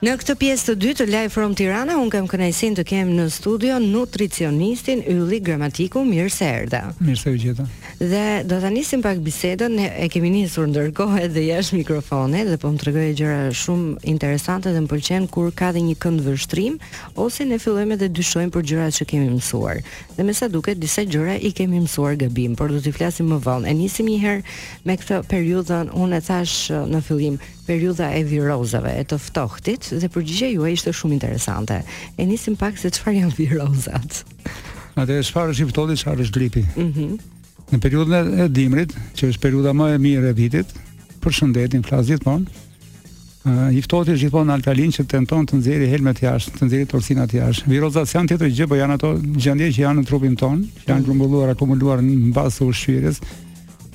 Në këtë pjesë të dytë të Live From Tirana unë kam kënaqësinë të kem në studio nutricionistin Ylli Gramatiku, mirë se erdhe. Mirë se u gjeta. Dhe do ta nisim pak bisedën, ne e kemi nisur ndërkohë edhe jashtë mikrofonit dhe po më tregoje gjëra shumë interesante dhe më pëlqen kur ka dhe një këndvështrim ose ne fillojmë edhe dyshojmë për gjërat që kemi mësuar. Dhe me sa duket disa gjëra i kemi mësuar gabim, por do t'i flasim më vonë. E nisim një herë me këtë periudhën, unë e thashë në fillim, Periudha e virozave, e të ftohtit dhe përgjigja juaj ishte shumë interesante. E nisim pak se çfarë janë virozat. Atëherë çfarë është i ftohti, çfarë është gripi. Mhm. Mm në periudhën e dimrit, që është periudha më e mirë e vitit, për shëndetin flas gjithmonë. Uh, I ftohti është gjithmonë alkalin që tenton të nxjerrë helmet jashtë, të nxjerrë toksinat jashtë. Virozat janë tjetër gjë, po janë ato gjendje që janë në trupin tonë, që janë grumbulluar, akumuluar në bazë të ushqyerjes,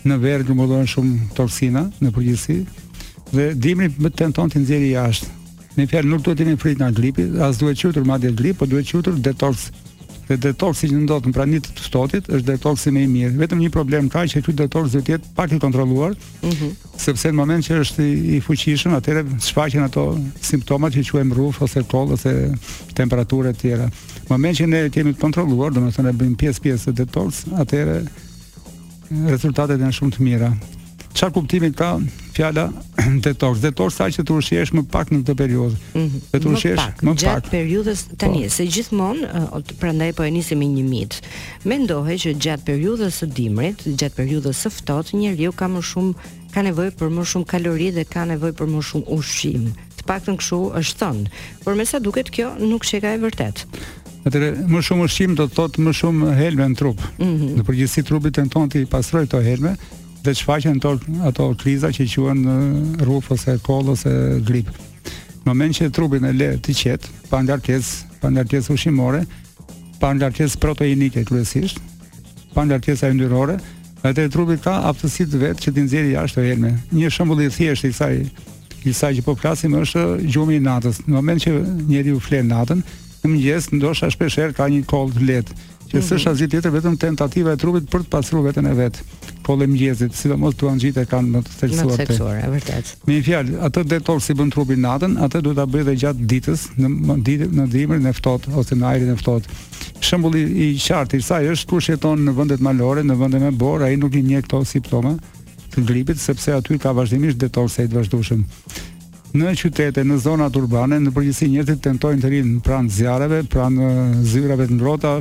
Në verë grumbullohen shumë toksina në përgjithësi dhe dimri më tenton të nxjerrë jashtë. Me një fjalë nuk duhet të kemi frikë nga gripi, as duhet quajtur madje grip, por duhet quajtur detox. Dhe detoxi që ndodh në prani të të ftohtit është detoxi më i mirë. Vetëm një problem ka që ky detox duhet të jetë pak i kontrolluar, ëh, mm sepse në moment që është i fuqishëm, atëherë shfaqen ato simptomat që quajmë rrufë ose kollë ose temperaturë e të tjera. Në moment që ne e kemi të kontrolluar, domethënë e bëjmë pjesë pjesë detox, atëherë Rezultatet janë shumë të mira. Çfarë kuptimi ka fjala detox? Detox është që të ushqesh më pak në këtë periudhë. Mm -hmm. Dhe të ushqesh më pak. Më gjatë pak. periudhës tani, po. se gjithmonë, prandaj po e nisim me një mit. Mendohej që gjatë periudhës së dimrit, gjatë periudhës së ftohtë, njeriu ka më shumë ka nevojë për më shumë kalori dhe ka nevojë për më shumë ushqim. Të paktën kështu është thënë, por me sa duket kjo nuk qenka e vërtetë. Atëre, më shumë ushqim do të thotë më shumë helme në trup. Mm -hmm. Në përgjithësi trupi tenton t'i pastrojë këto helme dhe shfaqen ato ato kriza që quhen rrufë ose kollë ose grip. Në moment që trupin e le të qetë, pa ngarkesë, pa ngarkesë ushqimore, pa ngarkesë proteinike kryesisht, pa ngarkesa yndyrore, atëherë trupi ka aftësitë vetë që t'i nxjerrë jashtë helmet. Një shembull i thjeshtë i kësaj i asaj që po flasim është gjumi i natës. Në moment që njeriu flet natën, në mëngjes ndoshta shpesh herë ka një kollë të lehtë, që mm -hmm. s'është asgjë tjetër vetëm tentativa e trupit për të pastruar veten e vet. Kolla e mëngjesit, sidomos duhanxhinjtë e kanë më të theksuar. Më theksuar, e vërtetë. Me një fjalë, atë detox që bën trupi natën, atë duhet ta bëjë edhe gjatë ditës, në ditë, në dimrin e ftohtë ose në ajrin e ftohtë. Shembulli i qartë i kësaj është kush jeton në vendet malore, në vende me borë, ai nuk i njeh këto simptoma të gripit sepse aty ka vazhdimisht detoksim të vazhdueshëm. Në qytete, në zonat urbane, në përgjithësi njerëzit tentojnë të rrinë pranë zjarreve, pranë zyrave të ngrohta,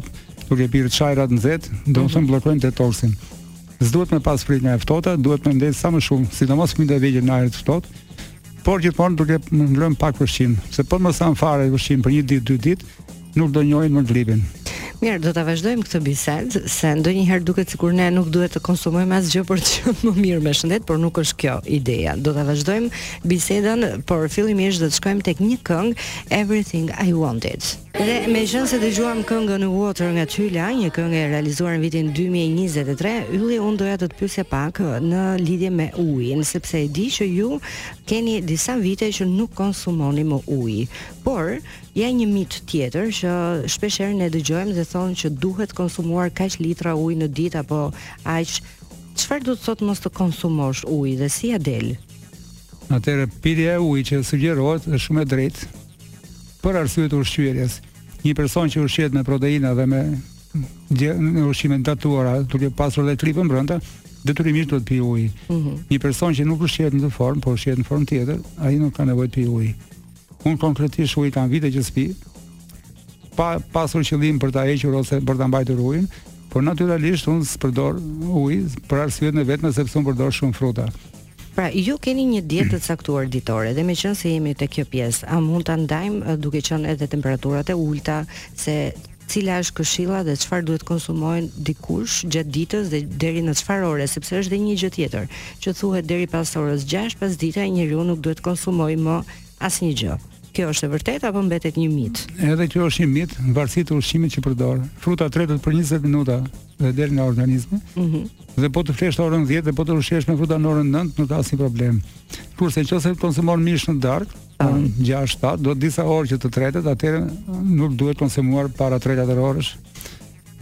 duke pirë çajra të nxehtë, do të thotë mhm. bllokojnë detoksin. S'duhet me pas frikë nga e ftohta, duhet me ndejt sa më shumë, sidomos fëmijët e vegjël në ajër të ftohtë, por gjithmonë duke ngrënë pak ushqim, se po mos han fare ushqim për një ditë, dy ditë, nuk do njohim më gripin. Mirë, do ta vazhdojmë këtë bisedë, se ndonjëherë duket sikur ne nuk duhet të konsumojmë asgjë për të qenë më mirë me shëndet, por nuk është kjo ideja. Do ta vazhdojmë bisedën, por fillimisht do të shkojmë tek një këngë Everything I Wanted. Dhe meqënëse dëgjuam këngën Water nga Tyla, një këngë e realizuar në vitin 2023, Ylli unë doja të të pyesja pak në lidhje me ujin, sepse e di që ju keni disa vite që nuk konsumoni më ujë. Por ja një mit tjetër që shpesh herë ne dëgjojmë dhe thonë që duhet konsumuar kaq litra ujë në ditë apo aq çfarë do të thotë mos të konsumosh ujë dhe si ia del? Atëherë pirja e ujit që sugjerohet është shumë e drejtë, Për arsye të ushqyerjes, një person që ushqehet me proteina dhe me ushqime të gatuara, duke pasur dhe kripën brenda, detyrimisht duhet të pijë ujë. Mm -hmm. Një person që nuk ushqehet në këtë formë, por ushqehet në formë tjetër, ai nuk ka nevojë të pijë ujë. Unë konkretisht ujë kam vite që s'pi, pa pasur qëllim për ta hequr ose për ta mbajtur ujin, por natyralisht unë s'përdor ujë për arsye të vetme sepse unë përdor shumë fruta. Pra, ju keni një dietë të caktuar ditore dhe meqenëse jemi te kjo pjesë, a mund ta ndajmë duke qenë edhe temperaturat e ulëta se cila është këshilla dhe çfarë duhet të konsumojë dikush gjatë ditës dhe deri në çfarë ore, sepse është dhe një gjë tjetër, që thuhet deri pas orës 6 pasdite njeriu nuk duhet konsumojë më asnjë gjë. Kjo është e vërtetë apo mbetet një mit? Edhe kjo është një mit, në varësi të ushqimit që përdor. Fruta tretet për 20 minuta, dhe del nga organizmi. Mhm. Mm dhe po të flesh orën 10 dhe po të ushqehesh me fruta në orën 9, nuk ka asnjë problem. Kurse nëse konsumon mish në darkë, ah. orën 6, 7, do disa orë që të tretet, atëherë nuk duhet konsumuar para 3-4 orësh.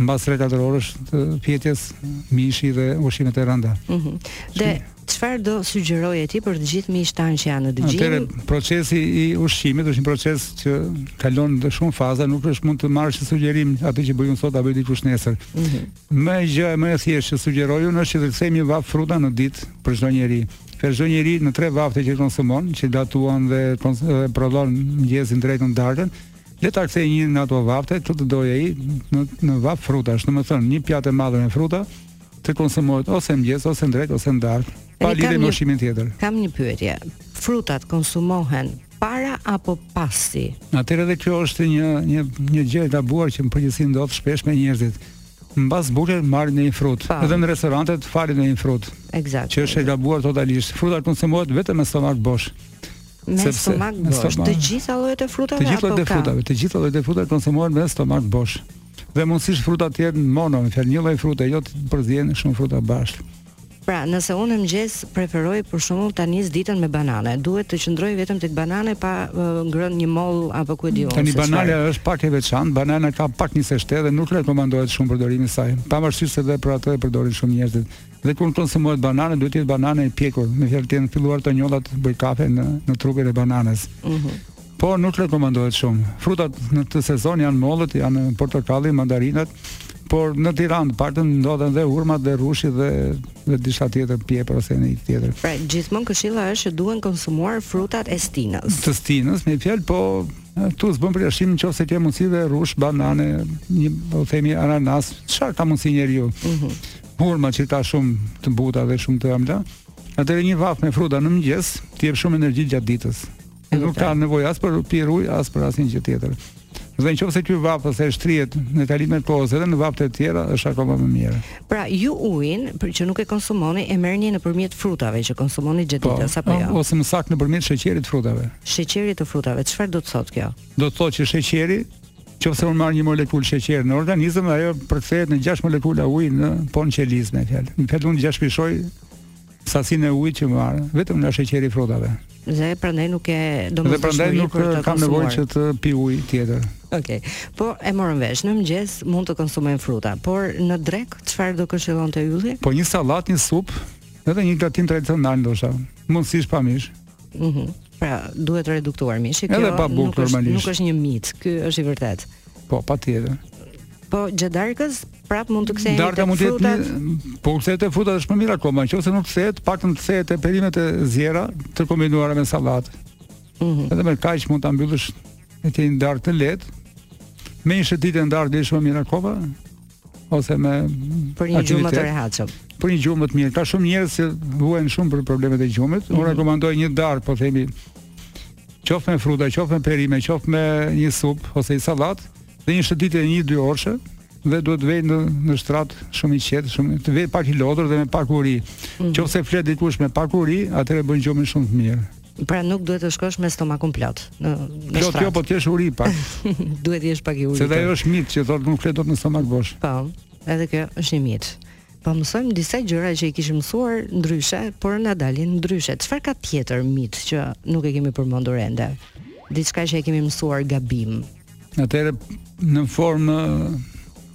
Mbas 3-4 orësh të fjetjes mishi dhe ushqimet e rënda. Mhm. Mm dhe Çfarë do sugjeroje ti për të gjithë miqtë tanë që janë në dëgjim? Atëherë procesi i ushqimit është një proces që kalon në shumë faza, nuk është mund të marrësh sugjerim atë që bëj unë sot apo dikush nesër. Mm -hmm. Një gjë më e thjeshtë që sugjeroj unë është që të kthejmë një vakt fruta në ditë për çdo njeri. Për çdo njeri në tre vakte që konsumon, që gatuan dhe prodhon mëngjesin drekën, darkën, le ta kthejë një nga ato vakte, ku të dojë ai në një vakt frutash, domethënë një pjatë e madhe me fruta, të konsumohet ose mëngjes ose në drekë ose në darkë, pa lidhje me ushqimin tjetër. Kam një pyetje. Frutat konsumohen para apo pasi? Atëherë edhe kjo është një një një gjë e gabuar që në përgjithësi ndodh shpesh me njerëzit. Mbas bukës marrin një frut, po, edhe në restorante të falin një frut. Eksakt. Që është e gabuar totalisht. Fruta konsumohet vetëm me stomak bosh. Me sepse, stomak bosh. Të gjitha llojet e frutave apo ka? Të gjitha llojet e frutave, të gjitha llojet e frutave konsumohen me stomak bosh. Dhe mundësisht fruta të jetë mono, me fjalë një lloj frute, jo të përzihen shumë fruta bashkë. Pra, nëse unë në mëngjes preferoj për shembull ta nis ditën me banane, duhet të qëndroj vetëm tek banane pa uh, ngrënë një mollë apo ku e di unë. Tani banana është pak e veçantë, banana ka pak niseshte dhe nuk rekomandohet shumë përdorimi i saj. Pavarësisht se dhe për atë e përdorin shumë njerëzit Dhe kur konsumohet banane, duhet të jetë banane e pjekur, me fjalë të kenë filluar njollat bojë kafe në në trupin e bananës. Mm -hmm. Por nuk rekomandohet shumë. Frutat në këtë sezon janë mollët, janë portokalli, mandarinat, por në Tiranë të paktën ndodhen dhe hurmat dhe rrushi dhe dhe disa tjetër pjepër ose një tjetër. Pra gjithmonë këshilla është që duhen konsumuar frutat e stinës. Të stinës, me fjalë po ty s'bën përjashtim në qoftë se ke mundësi dhe rrush, banane, një, po themi, ananas, çfarë ka mundësi njeriu? Mm -hmm. hurma që ka shumë të buta dhe shumë të ëmbla. Atëherë një vakt me fruta në mëngjes ti jep shumë energji gjatë ditës. Nuk ka nevojë as për pirë ujë, as për asnjë gjë tjetër. Dhe në qoftë se ky vakt ose shtrihet me kalimin e kohës edhe në vakte të tjera, është akoma më mirë. Pra, ju ujin, meqë nuk e konsumoni, e merrni nëpërmjet frutave që konsumoni gjithë po, ditës, apo jo? Ose më saktë nëpërmjet sheqerit të frutave. Sheqerit të frutave, çfarë do të thotë kjo? Do të thotë që sheqeri Qoftë se unë marr një molekulë sheqer në organizëm, ajo përkthehet në 6 molekula ujë nëpër qeliza, me fjalë. Me fjalë unë gjashtëfishoj sasinë e ujit që marr, vetëm nga sheqeri i frutave. Dhe prandaj nuk e do të prandaj nuk kam nevojë që të pi ujë tjetër. Okej. Okay. Po e morëm vesh, në mëngjes mund të konsumojmë fruta, por në drekë çfarë do këshillonte Ylli? Po një sallatë, një supë, edhe një gatim tradicional ndoshta, mundësisht pa mish. Mhm. Mm pra, duhet reduktuar mishi. Kjo Edhe pa bukë, nuk është nuk është një mit. Ky është i vërtetë. Po, patjetër. Po gjatë darkës prap mund të kthehemi te frutat. Po kthehet te frutat është më mirë akoma, qoftë se nuk kthehet, të paktën kthehet te perimet e ziera të kombinuara me sallatë. Mhm. Mm Edhe me kaq mund ta mbyllësh me një darkë të lehtë. Me një shëtitje në darkë do ishte më mirë akoma, ose me për një gjumë të rehatshëm. Për një gjumë të mirë. Ka shumë njerëz që vuajnë shumë për problemet e gjumit. Mm -hmm. Unë rekomandoj një darkë, po themi, qoftë me fruta, qoftë me perime, qoftë me një supë ose një sallatë, dhe një shëtitje një dy orëshe, dhe duhet të vejë në në shtrat shumë i qetë, shumë të vejë pak i lodhur dhe me pak uri. Mm -hmm. Qoftë se fle dikush me pak uri, atëherë bën gjumin shumë të mirë. Pra nuk duhet të shkosh me stomakun plot në në shtrat. Jo, po të kesh uri pak. duhet të jesh pak i uritur. Se ajo është mit që thotë nuk fle dot me stomak bosh. Po. Edhe kjo është një mit. Po mësojmë disa gjëra që i kishim mësuar ndryshe, por na dalin ndryshe. Çfarë ka tjetër mit që nuk e kemi përmendur ende? Diçka që e kemi mësuar gabim. Atëherë në formë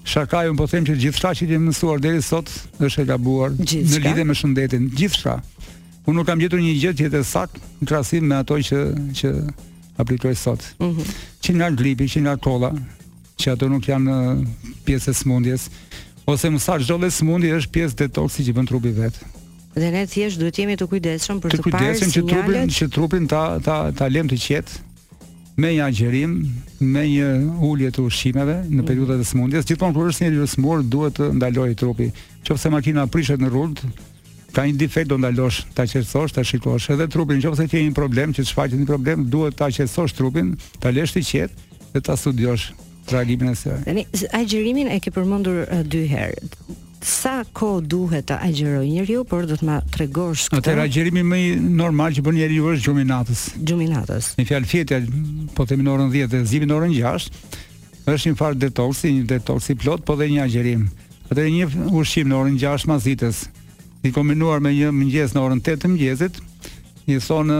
shakaje unë po them që gjithçka që kemi mësuar deri sot është e gabuar në lidhje me shëndetin, gjithçka. Unë nuk kam gjetur një gjë tjetër sakt në krahasim me ato që që aplikoj sot. Mm -hmm. Që nga gripi, që nga kolla, që ato nuk janë uh, pjesë e smundjes, ose më sa çdo lloj smundje është pjesë detoksi që bën trupi vet. Dhe ne thjesht duhet jemi të kujdesshëm për të, të parë sinjalet. Të kujdesshëm që trupin, që trupin ta ta ta lëm të qetë me një agjërim, me një ulje të ushqimeve në mhm. periudhat e smundjes. Gjithmonë kur është njeriu i smur, duhet të ndalojë trupi. Qofse makina prishet në rrugë, Ka një defekt do ndalosh ta qetësosh, ta shikosh edhe trupin, nëse ke një problem që të shfaqet një problem, duhet ta qetësosh trupin, ta lesh të qetë dhe ta studiosh reagimin e saj. Tani agjërimin e ke përmendur dy herë. Sa kohë duhet të agjëroj njeriu, por do të ma tregosh këtë. Atër agjërimi më i normal që bën njeriu është gjumi i natës. Gjumi i natës. Një fjalë fjetja po themi në orën 10 dhe zgjimi në orën 6. është një farë detoksi, një detoksi plot, po dhe një agjerim. Atëherë një ushqim në orën 6 masdites, i kombinuar me një mëngjes në orën 8 të mëngjesit, na çon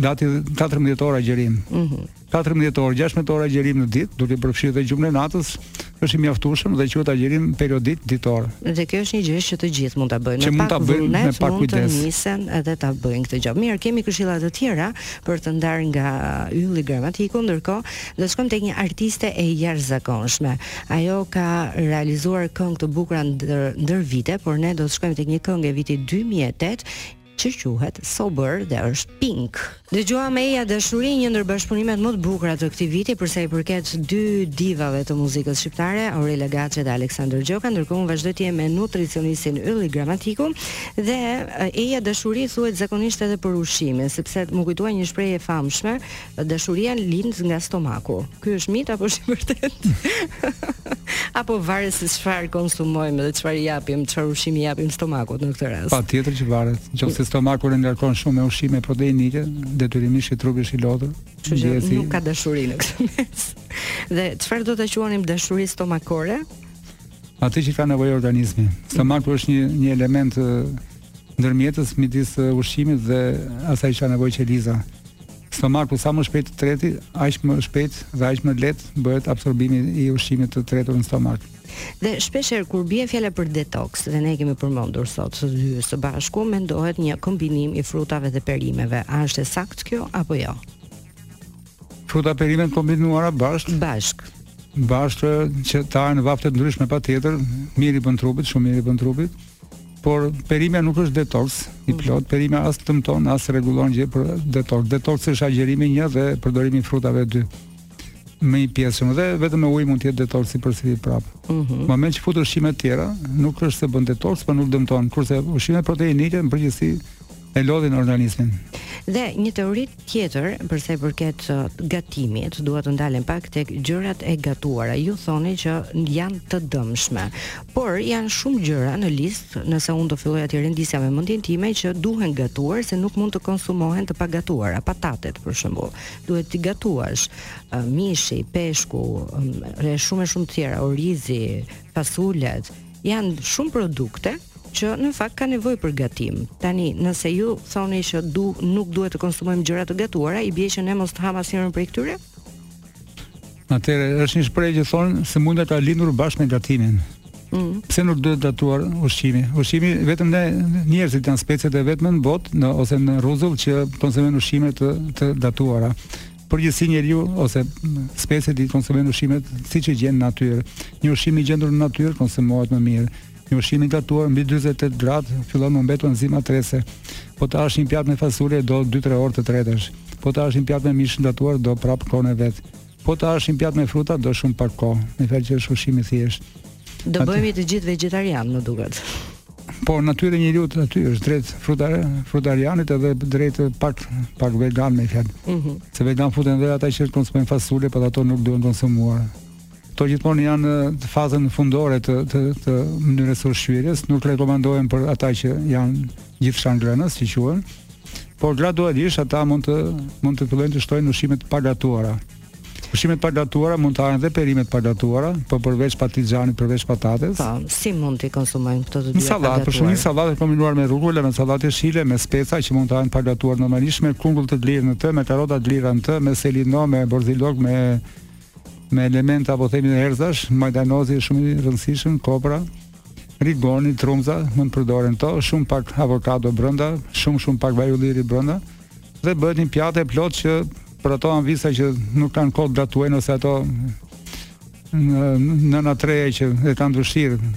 gati 14 orë agjërim. Mhm. Mm 14 orë, 16 orë agjërim në ditë, duke përfshirë dhe gjumin e natës, është i mjaftueshëm dhe quhet agjërim periodik ditor. Dhe kjo është një gjë që të gjithë mund ta bëjnë. Që mund ta bëjnë me pak kujdes. Mund të nisen edhe ta bëjnë këtë gjë. Mirë, kemi këshilla të tjera për të ndarë nga Ylli Gramatiku, ndërkohë Do të shkojmë tek një artiste e jashtëzakonshme. Ajo ka realizuar këngë të bukura ndër, ndër vite, por ne do të shkojmë tek një këngë e vitit 2008 që quhet Sober dhe është Pink. Dëgjuam Eja Dashuri, një ndër bashkëpunimet më të bukura të këtij viti për sa i përket dy divave të muzikës shqiptare, Aurela Gaçe dhe Aleksandër Gjoka, ndërkohë unë vazhdoj të jem me nutricionistin Ylli Gramatiku dhe Eja Dashuri thuhet zakonisht edhe për ushqimin, sepse m'u kujtua një shprehje e famshme, Dashuria lind nga stomaku. Ky është mit apo është e vërtetë? apo varet se çfarë konsumojmë dhe çfarë japim, çfarë ushqimi japim stomakut në këtë rast? Patjetër që varet. Nëse stomakun e ngarkon shumë me ushqime proteinike, detyrimisht i trupi është i lodhur. Kështu që si... nuk ka dashuri në këtë mes. dhe çfarë do ta quanim dashuri stomakore? Atë që ka nevojë organizmi. Stomaku është një një element ndërmjetës midis ushqimit dhe asaj që ka nevojë qeliza. Stomaku sa më shpejt të treti, aq më shpejt dhe aq më lehtë bëhet absorbimi i ushqimit të tretur në stomak. Dhe shpesh herë kur bie fjala për detox dhe ne e kemi përmendur sot të dy së bashku, mendohet një kombinim i frutave dhe perimeve. A është e saktë kjo apo jo? Fruta perime të kombinuara bashkë. Bashkë. Bashkë qoftë në vakte të ndryshme patjetër, mirë i bën trupit, shumë mirë i bën trupit. por perimja nuk është detox i mm. plot, perimja as dëmton, as rregullon gjë për detox. Detox është agjërimi një dhe përdorimi i frutave dy. Më i pjesshëm dhe vetëm me ujë mund të jetë detox i përsëri prapë. Mm -hmm. Moment që fut ushqime të tjera, nuk është se bën detox, por nuk dëmton, kurse ushqimet proteinike në përgjithësi e lodhin organizmin. Dhe një teori tjetër për sa i përket uh, gatimit, dua të ndalem pak tek gjërat e gatuara. Ju thoni që janë të dëmshme, por janë shumë gjëra në listë, nëse unë do filloja të rendisja me mendjen time që duhen gatuar se nuk mund të konsumohen të pagatuara, patatet për shembull. Duhet t'i gatuash uh, mishi, peshku, um, dhe shumë e shumë të tjera, orizi, fasulet, janë shumë produkte që në fakt kanë nevojë për gatim. Tani, nëse ju thoni që du, nuk duhet të konsumojmë gjëra të gatuara, i bie që ne mos të hamë asnjërën prej këtyre? Atëherë është një shprehje që thonë sëmundja ka lindur bashkë me gatimin. Mm. Pse nuk duhet gatuar ushqimi? Ushqimi vetëm ne njerëzit janë speciet e vetme në botë, në ose në rruzull që konsumojnë ushqime të të gatuara. Përgjithësi njeriu ose speciet i konsumojnë ushqimet siç i gjen në natyrë. Një ushqim i gjendur në natyrë konsumohet më mirë. Një ushqim i gatuar mbi 48 gradë fillon të mbetet pa enzima tretëse. Po të hash një pjatë me fasule do 2-3 orë të tretësh. Po të hash një pjatë me mish të gatuar do prap kohën e vet. Po të hash një pjatë me fruta do shumë pak kohë, me një fjalë që është ushqim i thjeshtë. Do bëhemi të gjithë vegjetarian, më duket. Po natyra e njeriut aty është drejt frutar frutarianit edhe drejt pak pak vegan me një fjalë. Ëh. Mm Se vegan futen edhe ata që konsumojnë fasule, por ato nuk duhen konsumuar. Ato gjithmonë janë në fazën fundore të të të mënyrës së ushqyerjes, nuk rekomandohen për ata që janë gjithçkangrënës, si quhen. Por gradualisht ata mund të mund të fillojnë të shtojnë ushqime të pagatuara. Ushqime të pagatuara mund të hahen dhe perime të pagatuara, po përveç patixhanit, përveç patates. Po, si mund të konsumojmë këto të dy? Në sallatë, për shembull, sallatë e kombinuar me rukola, me sallatë jeshile, me speca që mund të hahen pa gatuar normalisht me kungull të grirë në të, me karota të grira në të, me selino, me borzilok, me me elemente po themi erëzash, majdanozi është shumë i rëndësishëm, kopra, rigoni, trumza, mund të përdoren këto, shumë pak avokado brenda, shumë shumë pak vaj ulliri brenda Dhe bëhet një pjatë e plotë që për ato amvisa që nuk kanë kohë gatuajnë ose ato nëna të reja që e kanë vështirë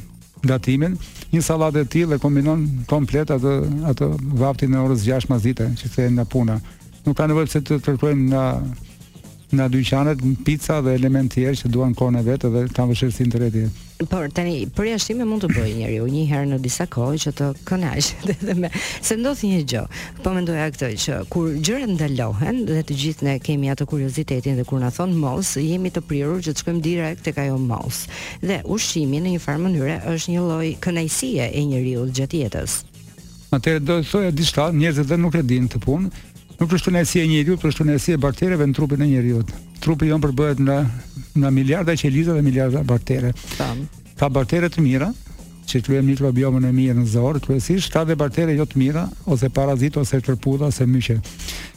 gatimin, një sallatë e tillë e kombinon komplet atë atë vaftin e orës 6 masdite që kthehen nga puna. Nuk ka nevojë pse të kërkojnë nga Nga dyqanet, pica dhe elementë të tjerë që duan kohën e vet dhe kanë vështirësi në tretje. Por tani përjashtime mund të bëjë njeriu një herë në disa kohë që të kënaqet edhe me se ndodh një gjë. Po mendoja këtë që kur gjërat ndalohen dhe të gjithë ne kemi atë kuriozitetin dhe kur na thonë mos, jemi të prirur që të shkojmë direkt tek ajo mos. Dhe ushqimi në një farë mënyre është një lloj kënaqësie e njeriut gjatë jetës. Atëherë do të thoja diçka, njerëzit dhe nuk e dinë këtë punë. Nuk është kënaqësi e njeriut, por është kënaqësi e baktereve në trupin e njeriut. Trupi jonë përbëhet nga nga miliarda qeliza dhe miliarda baktere. Tam. Ka baktere të mira, që krijojnë mikrobiomën e mirë në zorrë, kryesisht ka dhe baktere jo të mira, ose parazitë, ose kërpudha, ose myqe.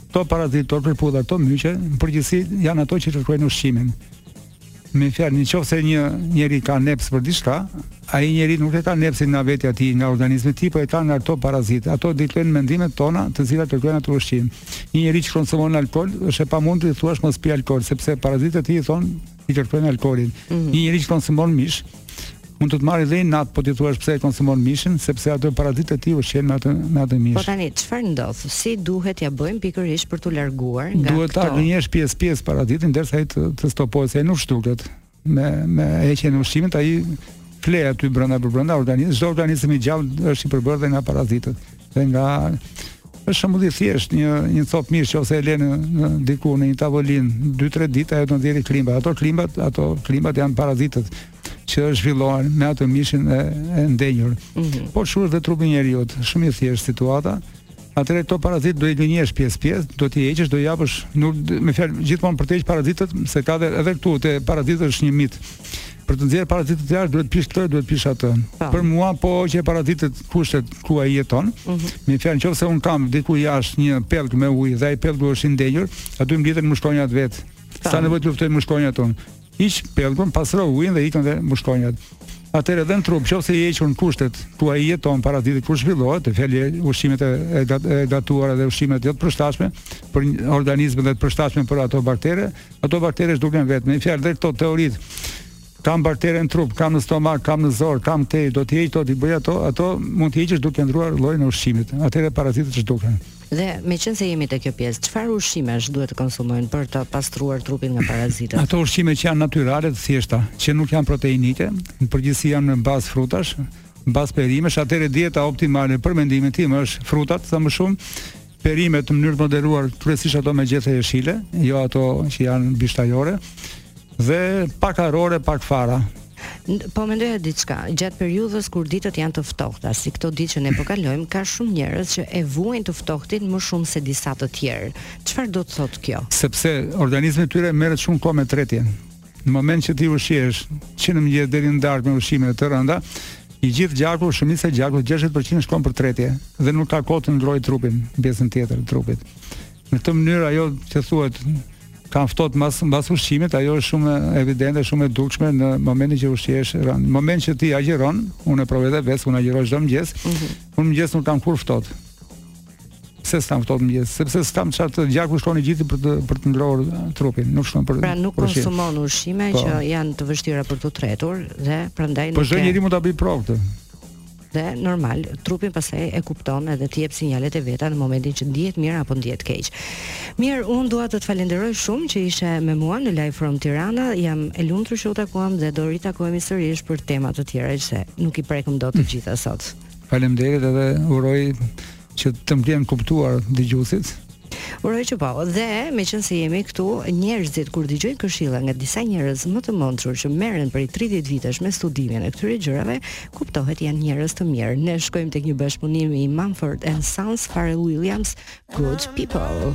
Këto parazitë, këto kërpudha, këto myqe, në përgjithësi janë ato që kërkojnë ushqimin. Me një fjalë, në qoftë se një njeri ka neps për diçka, ai njeri nuk e ka nepsin nga vetja e tij, nga organizmi i tij, por e ka nga ato parazitë. Ato diktojnë mendimet tona, të cilat kërkojnë atë ushqim. Një njeri që konsumon alkool, është e pamundur t'i thuash mos pi alkool, sepse parazitët e tij i thonë i kërkojnë alkoolin. Mm -hmm. Një njeri që konsumon mish, mund të të marrë dhe inat po t'i thuash pse e konsumon mishin sepse ato parazitët e tij ushqehen me atë me atë mish. Po tani çfarë ndodh? Si duhet t'ia bëjmë pikërisht për t'u larguar nga duhet këto? Duhet ta gënjesh pjesë pjesë parazitin derisa ai të, të stopojë se ai nuk zhduket me me heqjen e ushqimit ai fle aty brenda për brenda organizmit çdo organizëm i gjallë është i përbërë dhe nga parazitët dhe nga është shembull i thjeshtë një një copë mish që ose e lëmë diku në një tavolinë 2-3 ditë ajo do nxjerri krimba. Ato krimbat, ato krimbat janë parazitët që zhvillohen me atë mishin e, e ndenjur. Mm -hmm. Po ashtu dhe trupi i njeriut, shumë e thjeshtë situata. Atëherë këto parazitë do i gënjesh pjesë pjesë, do t'i heqësh, do i japësh, nuk me një fjalë gjithmonë për të hequr parazitët, se ka edhe këtu te parazitët është një mit. Për të nxjerrë parazitët jashtë duhet të pish këtë, duhet të pish atë. Po. Për mua po hiqi parazitit kushtet ku ai jeton. Mm -hmm. Me një fjalë nëse unë kam diku jashtë një pellg me ujë dhe ai pellgu është i ndenjur, aty mblidhen mushkonjat vetë. Po. S'ka nevojë të luftojmë mushkonjat tona. Hiq pellgun, pastro ujin dhe ikin dhe mushkonjat. Atëherë edhe në trup, nëse i heqim ne kushtet ku ai jeton paraziti ku zhvillohet, me një fjalë ushqimet e, e, gatuara dhe ushqimet jo të përshtatshme për organizmin dhe të përshtatshme për ato baktere, Ato baktere zhduken vetë, me një fjalë dhe këto teoritë. Kam baktere në trup, kam në stomak, kam në zorrë, kam te, do t'i heq, do t'i bëj ato, ato mund t'i heqësh duke ndërruar llojin e ushqimit. Atëherë parazitët zhduken. Dhe meqenëse jemi te kjo pjesë, çfarë ushqimesh duhet të konsumojmë për të pastruar trupin nga parazitët? Ato ushqime që janë natyrale të thjeshta, që nuk janë proteinike, në përgjithësi janë në bazë frutash, në bazë perimesh, atëherë dieta optimale për mendimin tim është frutat, sa më shumë, perimet në mënyrë të moderuar, kryesisht ato me gjethe jeshile, jo ato që janë bishtajore, dhe pak arrore, pak fara. Po mendoja diçka, gjatë periudhës kur ditët janë të ftohta, si këto ditë që ne po kalojmë, ka shumë njerëz që e vuajnë të ftohtin më shumë se disa të tjerë. Çfarë do të thotë kjo? Sepse organizmi i tyre merret shumë kohë me tretjen. Në moment që ti ushqehesh që në mëngjes deri në darkë me ushqime të rënda, i gjithë gjaku, shumica e gjakut 60% shkon për tretje dhe nuk ka kohë të ngrohë trupin, pjesën tjetër të trupit. Në këtë mënyrë ajo që thuhet kam ftohtë mbas mbas ushqimit, ajo është shumë evidente, shumë e dukshme në momentin që ushqehesh rëndë. Në moment që ti agjeron, unë e provoj edhe vetë, unë agjeroj çdo mëngjes. Mm -hmm. Unë mëngjes nuk kam kurrë ftohtë. Pse s'kam ftohtë në mëngjes? Sepse s'kam çfarë të gjaku shkon i gjithë për të për të ngrohur trupin, nuk shkon për. Pra nuk konsumon ushqime po. që janë të vështira për të tretur dhe prandaj po nuk. Po çdo njeri mund ta bëjë provë këtë. Dhe normal, trupi pastaj e kupton edhe t'i jep sinjalet e veta në momentin që ndihet mirë apo ndihet keq. Mirë, unë dua të të falenderoj shumë që ishe me mua në Live from Tirana. Jam e lumtur që u takuam dhe do ritakohemi sërish për tema të tjera që nuk i prekëm dot të gjitha sot. Faleminderit edhe uroj që të më kenë kuptuar dëgjuesit. Uroj që po. Dhe meqenëse jemi këtu, njerëzit kur dëgjojnë këshilla nga disa njerëz më të mençur që merren prej 30 vitesh me studimin e këtyre gjërave, kuptohet janë njerëz të mirë. Ne shkojmë tek një bashkëpunim i Mumford and Sons, Pharrell Williams, Good People.